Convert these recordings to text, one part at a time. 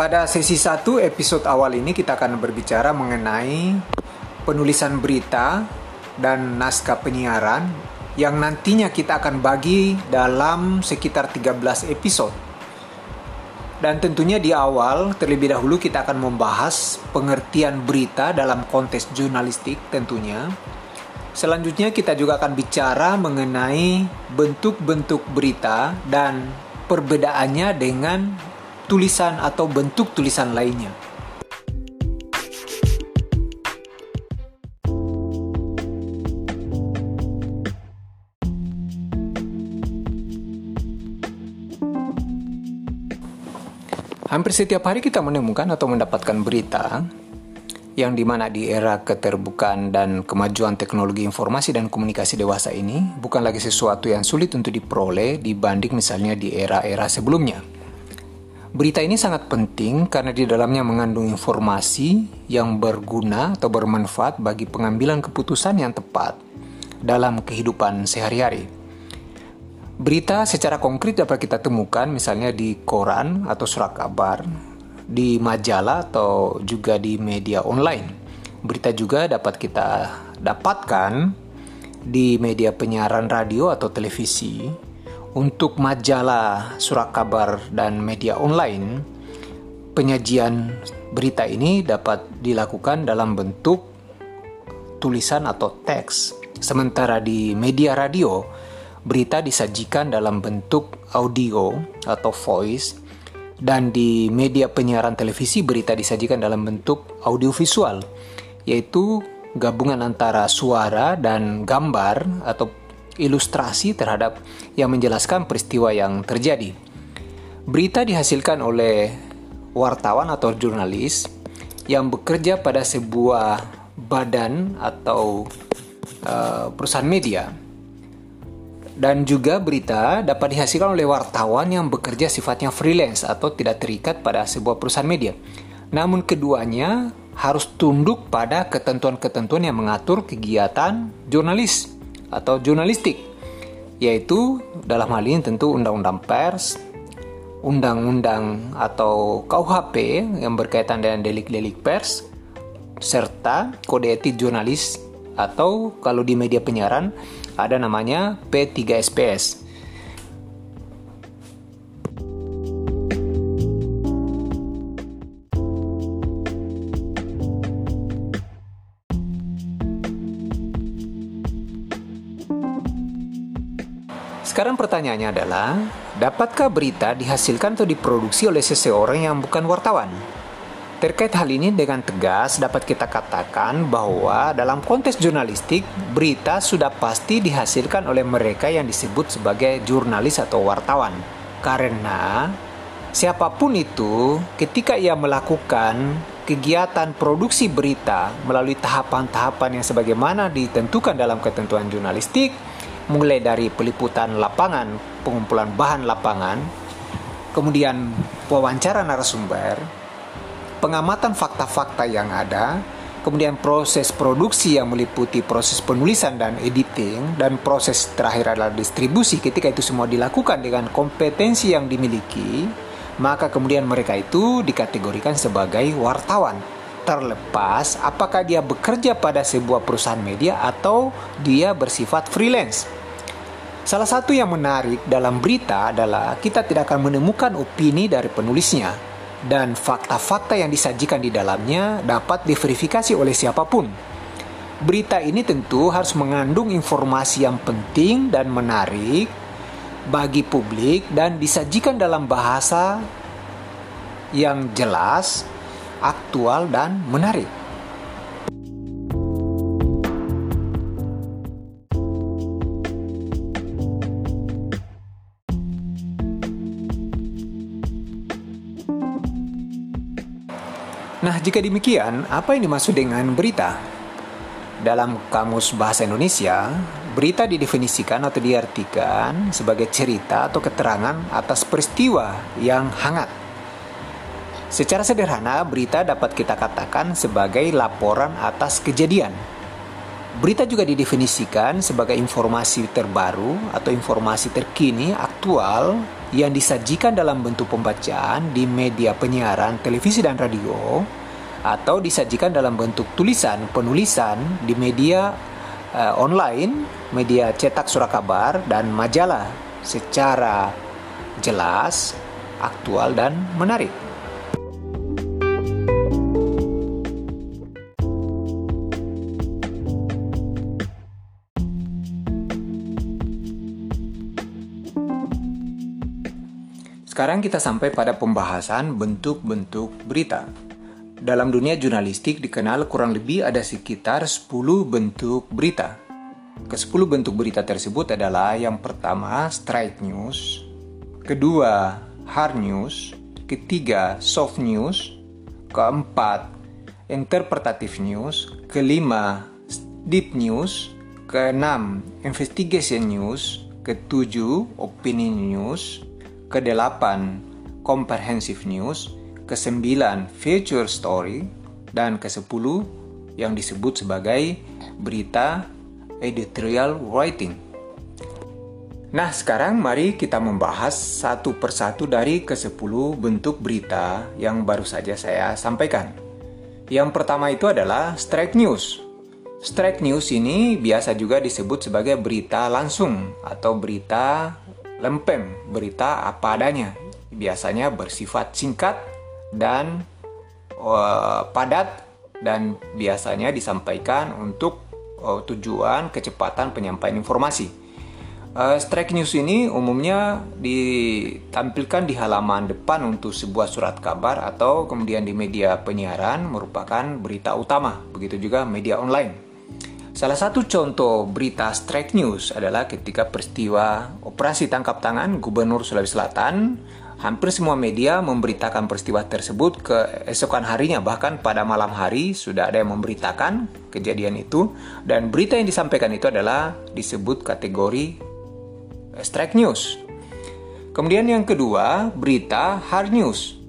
pada sesi 1 episode awal ini kita akan berbicara mengenai penulisan berita dan naskah penyiaran yang nantinya kita akan bagi dalam sekitar 13 episode. Dan tentunya di awal terlebih dahulu kita akan membahas pengertian berita dalam konteks jurnalistik tentunya. Selanjutnya kita juga akan bicara mengenai bentuk-bentuk berita dan perbedaannya dengan tulisan atau bentuk tulisan lainnya. Hampir setiap hari kita menemukan atau mendapatkan berita yang di mana di era keterbukaan dan kemajuan teknologi informasi dan komunikasi dewasa ini bukan lagi sesuatu yang sulit untuk diperoleh dibanding misalnya di era-era sebelumnya. Berita ini sangat penting karena di dalamnya mengandung informasi yang berguna atau bermanfaat bagi pengambilan keputusan yang tepat dalam kehidupan sehari-hari. Berita secara konkret dapat kita temukan misalnya di koran atau surat kabar, di majalah atau juga di media online. Berita juga dapat kita dapatkan di media penyiaran radio atau televisi, untuk majalah, surat kabar, dan media online, penyajian berita ini dapat dilakukan dalam bentuk tulisan atau teks. Sementara di media radio, berita disajikan dalam bentuk audio atau voice, dan di media penyiaran televisi berita disajikan dalam bentuk audiovisual, yaitu gabungan antara suara dan gambar atau ilustrasi terhadap yang menjelaskan peristiwa yang terjadi. Berita dihasilkan oleh wartawan atau jurnalis yang bekerja pada sebuah badan atau uh, perusahaan media. Dan juga berita dapat dihasilkan oleh wartawan yang bekerja sifatnya freelance atau tidak terikat pada sebuah perusahaan media. Namun keduanya harus tunduk pada ketentuan-ketentuan yang mengatur kegiatan jurnalis atau jurnalistik yaitu dalam hal ini tentu undang-undang pers, undang-undang atau KUHP yang berkaitan dengan delik-delik pers serta kode etik jurnalis atau kalau di media penyiaran ada namanya P3SPS Sekarang pertanyaannya adalah, dapatkah berita dihasilkan atau diproduksi oleh seseorang yang bukan wartawan? Terkait hal ini dengan tegas dapat kita katakan bahwa dalam konteks jurnalistik, berita sudah pasti dihasilkan oleh mereka yang disebut sebagai jurnalis atau wartawan. Karena siapa pun itu, ketika ia melakukan kegiatan produksi berita melalui tahapan-tahapan yang sebagaimana ditentukan dalam ketentuan jurnalistik, mulai dari peliputan lapangan, pengumpulan bahan lapangan, kemudian wawancara narasumber, pengamatan fakta-fakta yang ada, kemudian proses produksi yang meliputi proses penulisan dan editing, dan proses terakhir adalah distribusi. Ketika itu semua dilakukan dengan kompetensi yang dimiliki, maka kemudian mereka itu dikategorikan sebagai wartawan terlepas apakah dia bekerja pada sebuah perusahaan media atau dia bersifat freelance. Salah satu yang menarik dalam berita adalah kita tidak akan menemukan opini dari penulisnya dan fakta-fakta yang disajikan di dalamnya dapat diverifikasi oleh siapa pun. Berita ini tentu harus mengandung informasi yang penting dan menarik bagi publik dan disajikan dalam bahasa yang jelas, aktual dan menarik. Jika demikian, apa yang dimaksud dengan berita? Dalam Kamus Bahasa Indonesia, berita didefinisikan atau diartikan sebagai cerita atau keterangan atas peristiwa yang hangat. Secara sederhana, berita dapat kita katakan sebagai laporan atas kejadian. Berita juga didefinisikan sebagai informasi terbaru atau informasi terkini, aktual, yang disajikan dalam bentuk pembacaan di media penyiaran televisi dan radio atau disajikan dalam bentuk tulisan penulisan di media uh, online, media cetak surat kabar dan majalah secara jelas, aktual dan menarik. Sekarang kita sampai pada pembahasan bentuk-bentuk berita. Dalam dunia jurnalistik dikenal kurang lebih ada sekitar 10 bentuk berita. Ke-10 bentuk berita tersebut adalah yang pertama straight news, kedua hard news, ketiga soft news, keempat interpretative news, kelima deep news, keenam investigation news, ketujuh opinion news, ke-8 Comprehensive News, ke-9 Future Story, dan ke-10 yang disebut sebagai berita editorial writing. Nah, sekarang mari kita membahas satu persatu dari ke-10 bentuk berita yang baru saja saya sampaikan. Yang pertama itu adalah strike news. Strike news ini biasa juga disebut sebagai berita langsung atau berita lempem, berita apa adanya. Biasanya bersifat singkat dan uh, padat dan biasanya disampaikan untuk uh, tujuan kecepatan penyampaian informasi. Uh, strike news ini umumnya ditampilkan di halaman depan untuk sebuah surat kabar atau kemudian di media penyiaran merupakan berita utama. Begitu juga media online. Salah satu contoh berita strike news adalah ketika peristiwa operasi tangkap tangan Gubernur Sulawesi Selatan. Hampir semua media memberitakan peristiwa tersebut ke esokan harinya, bahkan pada malam hari sudah ada yang memberitakan kejadian itu. Dan berita yang disampaikan itu adalah disebut kategori strike news. Kemudian yang kedua, berita hard news.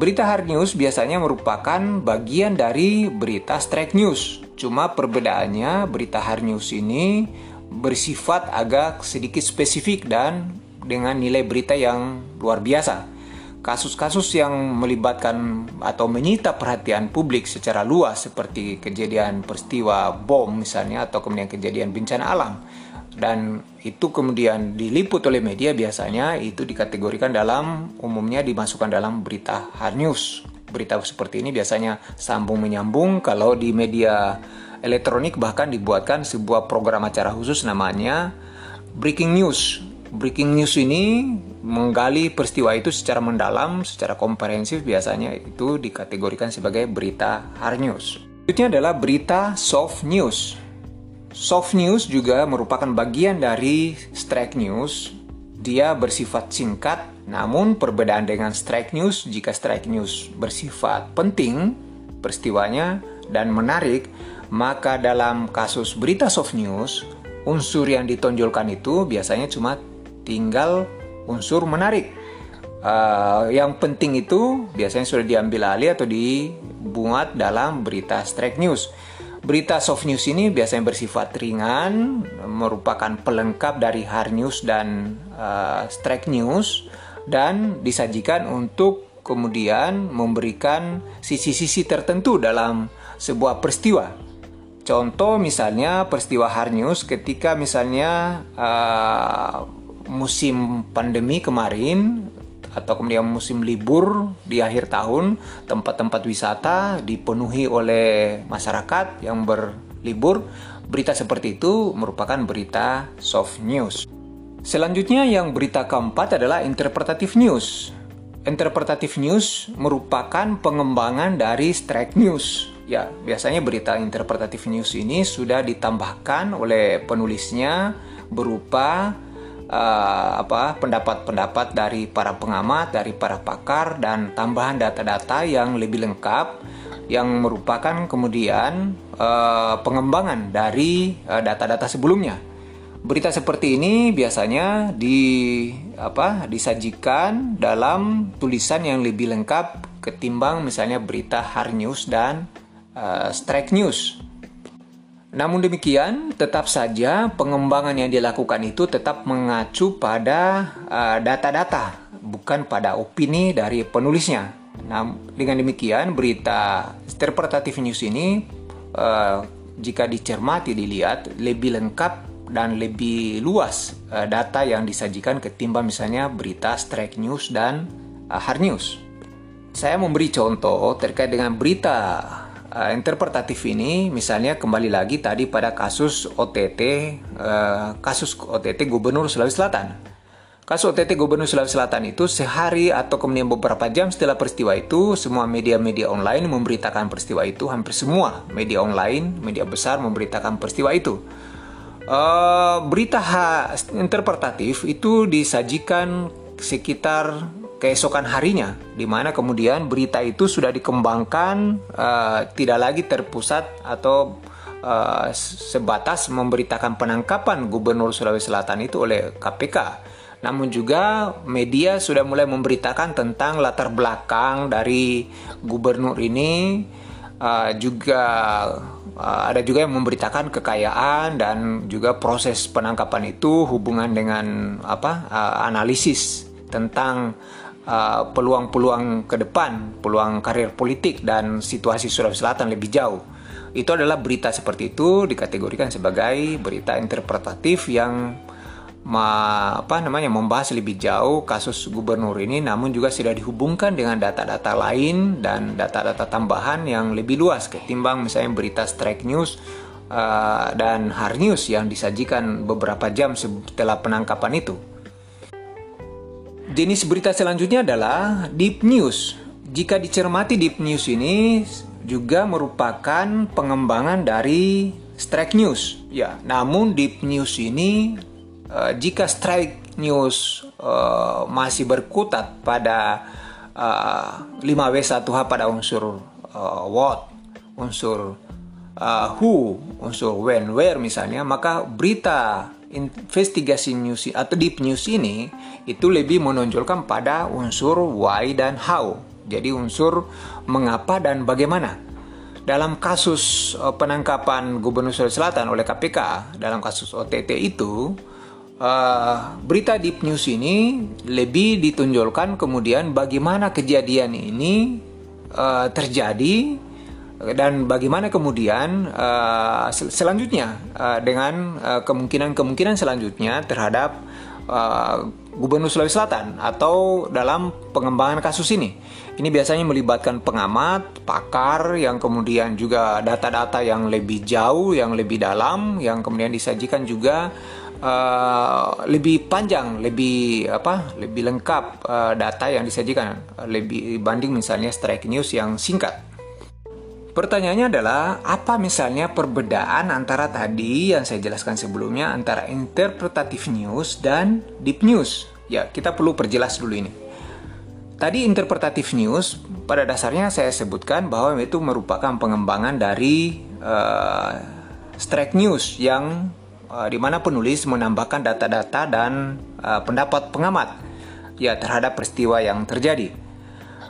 Berita hard news biasanya merupakan bagian dari berita strike news Cuma perbedaannya berita hard news ini bersifat agak sedikit spesifik dan dengan nilai berita yang luar biasa. Kasus-kasus yang melibatkan atau menyita perhatian publik secara luas seperti kejadian peristiwa bom misalnya atau kemudian kejadian bencana alam dan itu kemudian diliput oleh media biasanya itu dikategorikan dalam umumnya dimasukkan dalam berita hard news berita seperti ini biasanya sambung menyambung kalau di media elektronik bahkan dibuatkan sebuah program acara khusus namanya breaking news. Breaking news ini menggali peristiwa itu secara mendalam, secara komprehensif biasanya itu dikategorikan sebagai berita hard news. Selanjutnya adalah berita soft news. Soft news juga merupakan bagian dari strike news. Dia bersifat singkat namun perbedaan dengan strike news, jika strike news bersifat penting peristiwanya dan menarik, maka dalam kasus berita soft news, unsur yang ditonjolkan itu biasanya cuma tinggal unsur menarik. Uh, yang penting itu biasanya sudah diambil alih atau dibuat dalam berita strike news. Berita soft news ini biasanya bersifat ringan, merupakan pelengkap dari hard news dan uh, strike news dan disajikan untuk kemudian memberikan sisi-sisi tertentu dalam sebuah peristiwa. Contoh misalnya peristiwa hard news ketika misalnya uh, musim pandemi kemarin atau kemudian musim libur di akhir tahun tempat-tempat wisata dipenuhi oleh masyarakat yang berlibur berita seperti itu merupakan berita soft news. Selanjutnya yang berita keempat adalah interpretative news. Interpretative news merupakan pengembangan dari strike news. Ya, biasanya berita interpretative news ini sudah ditambahkan oleh penulisnya berupa uh, apa pendapat-pendapat dari para pengamat, dari para pakar dan tambahan data-data yang lebih lengkap yang merupakan kemudian uh, pengembangan dari uh, data-data sebelumnya. Berita seperti ini biasanya di apa disajikan dalam tulisan yang lebih lengkap ketimbang misalnya berita hard news dan uh, strike news. Namun demikian, tetap saja pengembangan yang dilakukan itu tetap mengacu pada uh, data-data, uh, bukan pada opini dari penulisnya. Nah, dengan demikian, berita interpretatif news ini, uh, jika dicermati dilihat, lebih lengkap dan lebih luas uh, data yang disajikan ketimbang misalnya berita strike news dan uh, hard news. Saya memberi contoh terkait dengan berita uh, interpretatif ini misalnya kembali lagi tadi pada kasus OTT uh, kasus OTT Gubernur Sulawesi Selatan. Kasus OTT Gubernur Sulawesi Selatan itu sehari atau kemudian beberapa jam setelah peristiwa itu semua media-media online memberitakan peristiwa itu hampir semua media online media besar memberitakan peristiwa itu. Uh, berita interpretatif itu disajikan sekitar keesokan harinya, di mana kemudian berita itu sudah dikembangkan, uh, tidak lagi terpusat atau uh, sebatas memberitakan penangkapan Gubernur Sulawesi Selatan itu oleh KPK. Namun juga media sudah mulai memberitakan tentang latar belakang dari gubernur ini, uh, juga uh, ada juga yang memberitakan kekayaan dan juga proses penangkapan itu hubungan dengan apa uh, analisis tentang Uh, peluang-peluang uh, ke depan, peluang karir politik dan situasi Sulawesi Selatan lebih jauh. Itu adalah berita seperti itu dikategorikan sebagai berita interpretatif yang ma, apa namanya membahas lebih jauh kasus gubernur ini namun juga sudah dihubungkan dengan data-data lain dan data-data tambahan yang lebih luas ketimbang misalnya berita strike news uh, dan hard news yang disajikan beberapa jam setelah penangkapan itu. Jenis berita selanjutnya adalah deep news. Jika dicermati deep news ini juga merupakan pengembangan dari strike news. Ya, namun deep news ini uh, jika strike news uh, masih berkutat pada uh, 5W1H pada unsur uh, what, unsur uh, who, unsur when, where misalnya, maka berita investigasi news atau deep news ini itu lebih menonjolkan pada unsur why dan how. Jadi unsur mengapa dan bagaimana. Dalam kasus uh, penangkapan Gubernur Sulawesi Selatan oleh KPK dalam kasus OTT itu uh, berita deep news ini lebih ditonjolkan kemudian bagaimana kejadian ini uh, terjadi dan bagaimana kemudian uh, selanjutnya uh, dengan uh, kemungkinan-kemungkinan selanjutnya terhadap uh, Gubernur Sulawesi Selatan atau dalam pengembangan kasus ini. Ini biasanya melibatkan pengamat, pakar yang kemudian juga data-data yang lebih jauh, yang lebih dalam, yang kemudian disajikan juga uh, lebih panjang, lebih apa, lebih lengkap uh, data yang disajikan lebih dibanding misalnya strike news yang singkat. Pertanyaannya adalah, apa misalnya perbedaan antara tadi yang saya jelaskan sebelumnya antara interpretatif news dan deep news? Ya, kita perlu perjelas dulu ini. Tadi interpretatif news pada dasarnya saya sebutkan bahwa itu merupakan pengembangan dari uh, strike news yang uh, di mana penulis menambahkan data-data dan uh, pendapat pengamat ya terhadap peristiwa yang terjadi.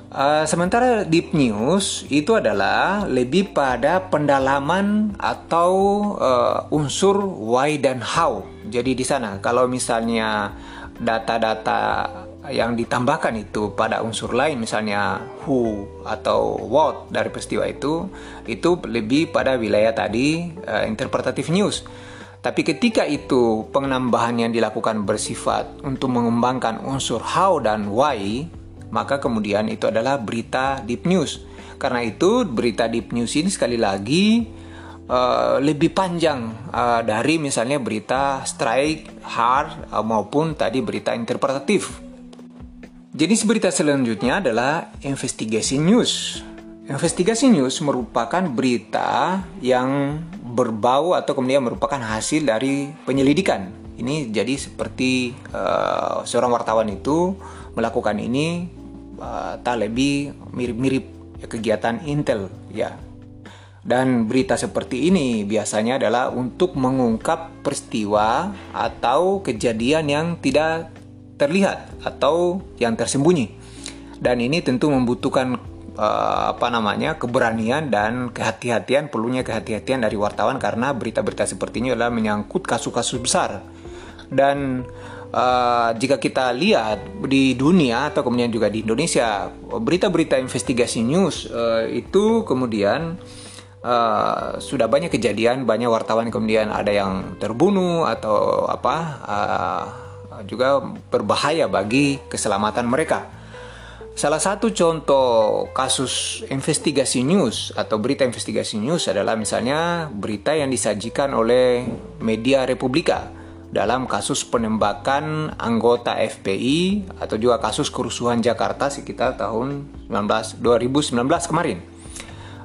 Uh, sementara deep news itu adalah lebih pada pendalaman atau uh, unsur why dan how. Jadi di sana kalau misalnya data-data yang ditambahkan itu pada unsur lain misalnya who atau what dari peristiwa itu itu lebih pada wilayah tadi uh, interpretatif news. Tapi ketika itu penambahan yang dilakukan bersifat untuk mengembangkan unsur how dan why maka kemudian itu adalah berita deep news. Karena itu berita deep news ini sekali lagi uh, lebih panjang uh, dari misalnya berita strike, hard uh, maupun tadi berita interpretatif. Jenis berita selanjutnya adalah investigasi news. Investigasi news merupakan berita yang berbau atau kemudian merupakan hasil dari penyelidikan. Ini jadi seperti uh, seorang wartawan itu melakukan ini uh, tak lebih mirip-mirip kegiatan Intel ya. Dan berita seperti ini biasanya adalah untuk mengungkap peristiwa atau kejadian yang tidak terlihat atau yang tersembunyi. Dan ini tentu membutuhkan uh, apa namanya keberanian dan kehati-hatian perlunya kehati-hatian dari wartawan karena berita-berita seperti ini adalah menyangkut kasus-kasus besar dan uh, jika kita lihat di dunia atau kemudian juga di Indonesia berita-berita investigasi news uh, itu kemudian Uh, sudah banyak kejadian banyak wartawan kemudian ada yang terbunuh atau apa uh, juga berbahaya bagi keselamatan mereka. Salah satu contoh kasus investigasi news atau berita investigasi news adalah misalnya berita yang disajikan oleh media Republika dalam kasus penembakan anggota FPI atau juga kasus kerusuhan Jakarta sekitar tahun 19, 2019 kemarin.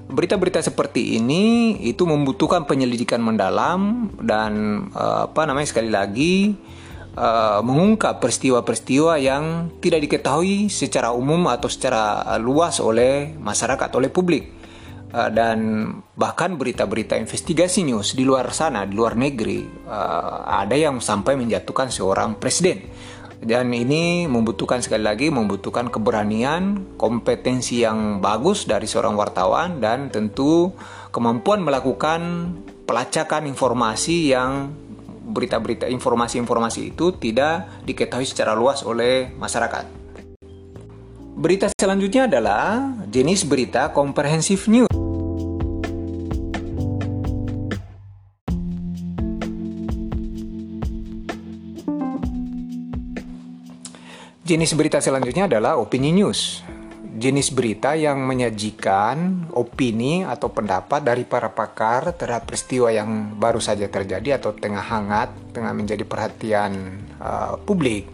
Berita-berita seperti ini itu membutuhkan penyelidikan mendalam dan eh, apa namanya sekali lagi uh, mengungkap peristiwa-peristiwa yang tidak diketahui secara umum atau secara uh, luas oleh masyarakat, oleh publik. Uh, dan bahkan berita-berita investigasi news di luar sana, di luar negeri, uh, ada yang sampai menjatuhkan seorang presiden. Dan ini membutuhkan sekali lagi membutuhkan keberanian, kompetensi yang bagus dari seorang wartawan dan tentu kemampuan melakukan pelacakan informasi yang berita-berita informasi-informasi itu tidak diketahui secara luas oleh masyarakat. Berita selanjutnya adalah jenis berita komprehensif news. Jenis berita selanjutnya adalah opini news jenis berita yang menyajikan opini atau pendapat dari para pakar terhadap peristiwa yang baru saja terjadi atau tengah hangat, tengah menjadi perhatian uh, publik.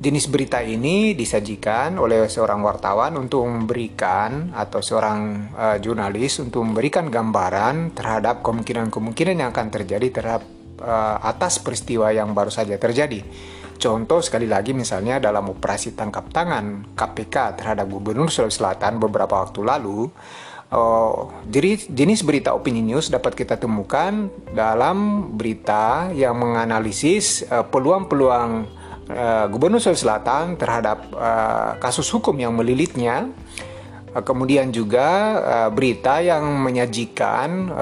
Jenis berita ini disajikan oleh seorang wartawan untuk memberikan atau seorang uh, jurnalis untuk memberikan gambaran terhadap kemungkinan-kemungkinan yang akan terjadi terhadap uh, atas peristiwa yang baru saja terjadi. Contoh sekali lagi misalnya dalam operasi tangkap tangan KPK terhadap Gubernur Sulawesi Selatan beberapa waktu lalu, uh, jadi jenis berita opini news dapat kita temukan dalam berita yang menganalisis uh, peluang-peluang uh, Gubernur Sulawesi Selatan terhadap kasus hukum yang melilitnya. Kemudian juga berita yang menyajikan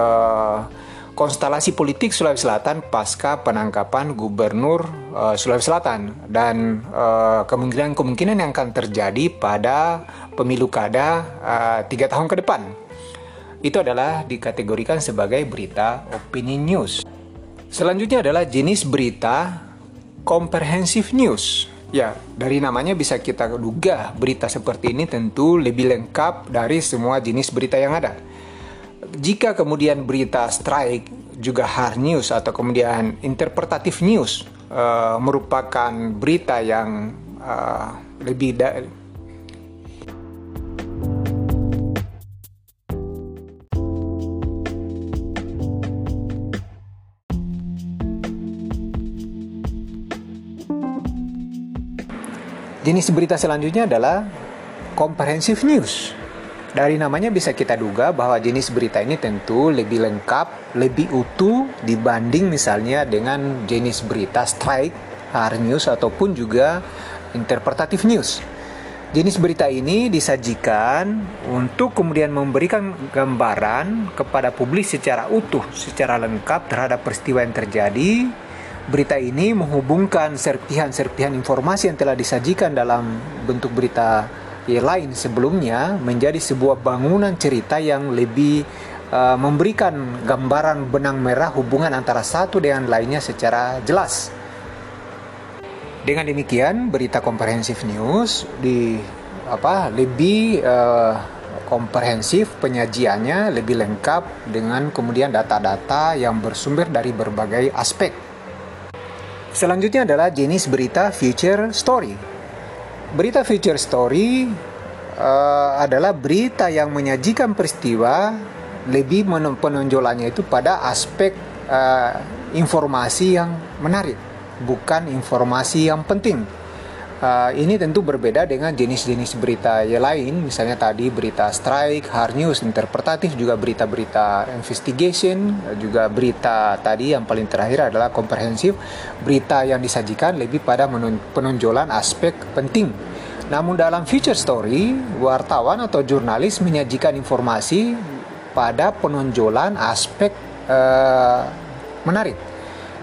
konstelasi politik Sulawesi Selatan pasca penangkapan Gubernur uh, Sulawesi Selatan dan uh, kemungkinan-kemungkinan yang akan terjadi pada pemilu kada uh, tiga tahun ke depan. Itu adalah dikategorikan sebagai berita opini news. Selanjutnya adalah jenis berita comprehensive news. Ya, dari namanya bisa kita duga berita seperti ini tentu lebih lengkap dari semua jenis berita yang ada jika kemudian berita strike juga hard news atau kemudian interpretatif news uh, merupakan berita yang uh, lebih da Jenis berita selanjutnya adalah comprehensive news. Dari namanya bisa kita duga bahwa jenis berita ini tentu lebih lengkap, lebih utuh dibanding misalnya dengan jenis berita strike, hard news ataupun juga interpretatif news. Jenis berita ini disajikan untuk kemudian memberikan gambaran kepada publik secara utuh, secara lengkap terhadap peristiwa yang terjadi. Berita ini menghubungkan serpihan-serpihan informasi yang telah disajikan dalam bentuk berita lain sebelumnya menjadi sebuah bangunan cerita yang lebih uh, memberikan gambaran benang merah hubungan antara satu dengan lainnya secara jelas. Dengan demikian, berita komprehensif news di apa lebih uh, komprehensif penyajiannya lebih lengkap dengan kemudian data-data yang bersumber dari berbagai aspek. Selanjutnya adalah jenis berita future story Berita feature story uh, adalah berita yang menyajikan peristiwa lebih penonjolannya itu pada aspek uh, informasi yang menarik, bukan informasi yang penting. Uh, ini tentu berbeda dengan jenis-jenis berita yang lain, misalnya tadi berita strike, hard news, interpretatif, juga berita-berita investigation, juga berita tadi yang paling terakhir adalah komprehensif, berita yang disajikan lebih pada penonjolan aspek penting. Namun dalam feature story, wartawan atau jurnalis menyajikan informasi pada penonjolan aspek uh, menarik.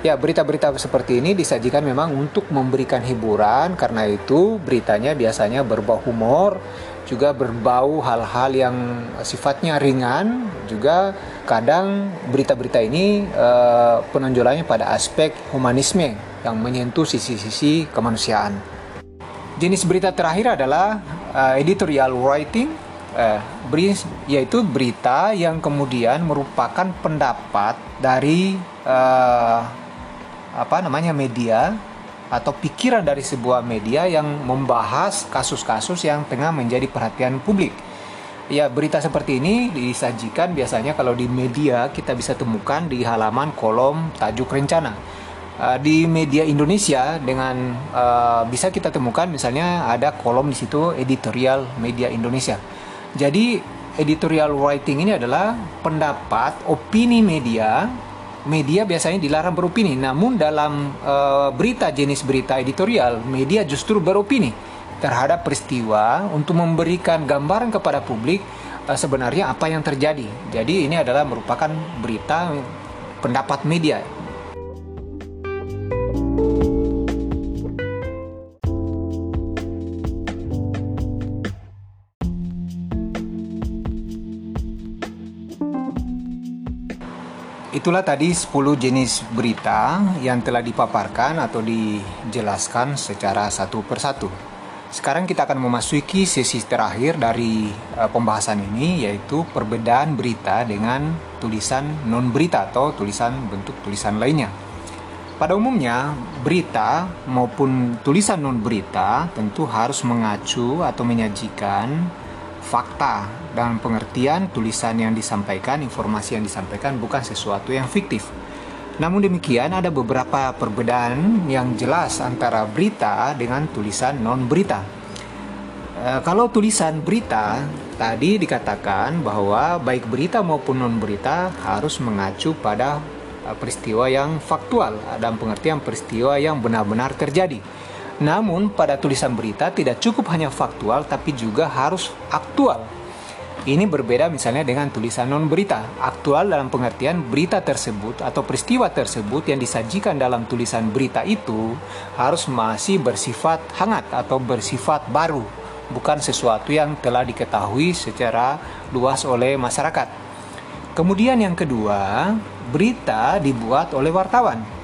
Ya, berita-berita seperti ini disajikan memang untuk memberikan hiburan. Karena itu beritanya biasanya berbau humor, juga berbau hal-hal yang sifatnya ringan, juga kadang berita-berita ini uh, penonjolannya pada aspek humanisme yang menyentuh sisi-sisi kemanusiaan. Jenis berita terakhir adalah uh, editorial writing, uh, yaitu berita yang kemudian merupakan pendapat dari uh, apa namanya media atau pikiran dari sebuah media yang membahas kasus-kasus yang tengah menjadi perhatian publik. Ya, berita seperti ini disajikan biasanya kalau di media kita bisa temukan di halaman kolom tajuk rencana uh, di media Indonesia dengan uh, bisa kita temukan misalnya ada kolom di situ editorial media Indonesia. Jadi editorial writing ini adalah pendapat opini media. Media biasanya dilarang beropini, namun dalam uh, berita jenis berita editorial, media justru beropini terhadap peristiwa untuk memberikan gambaran kepada publik uh, sebenarnya apa yang terjadi. Jadi ini adalah merupakan berita pendapat media Itulah tadi 10 jenis berita yang telah dipaparkan atau dijelaskan secara satu persatu. Sekarang kita akan memasuki sesi terakhir dari uh, pembahasan ini yaitu perbedaan berita dengan tulisan non berita atau tulisan bentuk tulisan lainnya. Pada umumnya, berita maupun tulisan non berita tentu harus mengacu atau menyajikan fakta dan pengertian tulisan yang disampaikan, informasi yang disampaikan bukan sesuatu yang fiktif. Namun demikian ada beberapa perbedaan yang jelas antara berita dengan tulisan non berita. E, kalau tulisan berita tadi dikatakan bahwa baik berita maupun non berita harus mengacu pada e, peristiwa yang faktual dalam pengertian peristiwa yang benar-benar terjadi. Namun pada tulisan berita tidak cukup hanya faktual tapi juga harus aktual. Ini berbeda misalnya dengan tulisan non berita. Aktual dalam pengertian berita tersebut atau peristiwa tersebut yang disajikan dalam tulisan berita itu harus masih bersifat hangat atau bersifat baru, bukan sesuatu yang telah diketahui secara luas oleh masyarakat. Kemudian yang kedua, berita dibuat oleh wartawan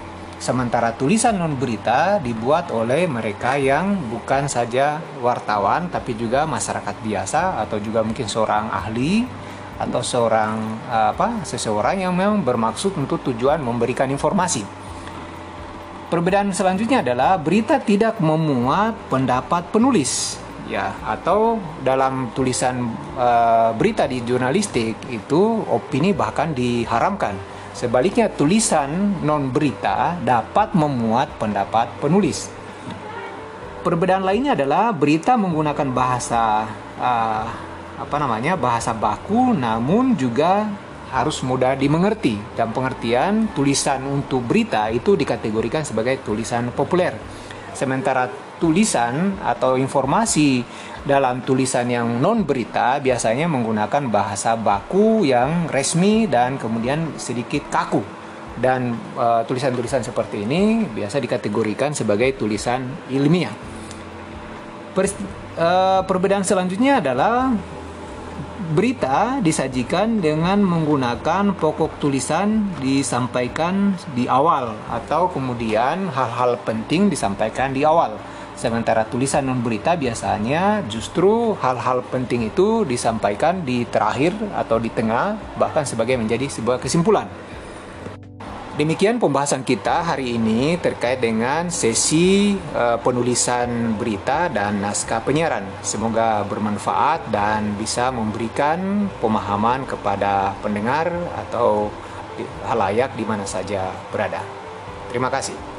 Sementara tulisan non berita dibuat oleh mereka yang bukan saja wartawan tapi juga masyarakat biasa atau juga mungkin seorang ahli atau seorang apa seseorang yang memang bermaksud untuk tujuan memberikan informasi. Perbedaan selanjutnya adalah berita tidak memuat pendapat penulis ya atau dalam tulisan uh, berita di jurnalistik itu opini bahkan diharamkan Sebaliknya, tulisan non-berita dapat memuat pendapat penulis. Perbedaan lainnya adalah berita menggunakan bahasa uh, apa namanya bahasa baku, namun juga harus mudah dimengerti. Dan pengertian tulisan untuk berita itu dikategorikan sebagai tulisan populer. Sementara tulisan atau informasi dalam tulisan yang non berita biasanya menggunakan bahasa baku yang resmi dan kemudian sedikit kaku dan uh, tulisan-tulisan seperti ini biasa dikategorikan sebagai tulisan ilmiah. Per, uh, perbedaan selanjutnya adalah berita disajikan dengan menggunakan pokok tulisan disampaikan di awal atau kemudian hal-hal penting disampaikan di awal. Sementara tulisan non berita biasanya justru hal-hal penting itu disampaikan di terakhir atau di tengah bahkan sebagai menjadi sebuah kesimpulan. Demikian pembahasan kita hari ini terkait dengan sesi uh, penulisan berita dan naskah penyiaran. Semoga bermanfaat dan bisa memberikan pemahaman kepada pendengar atau halayak di mana saja berada. Terima kasih.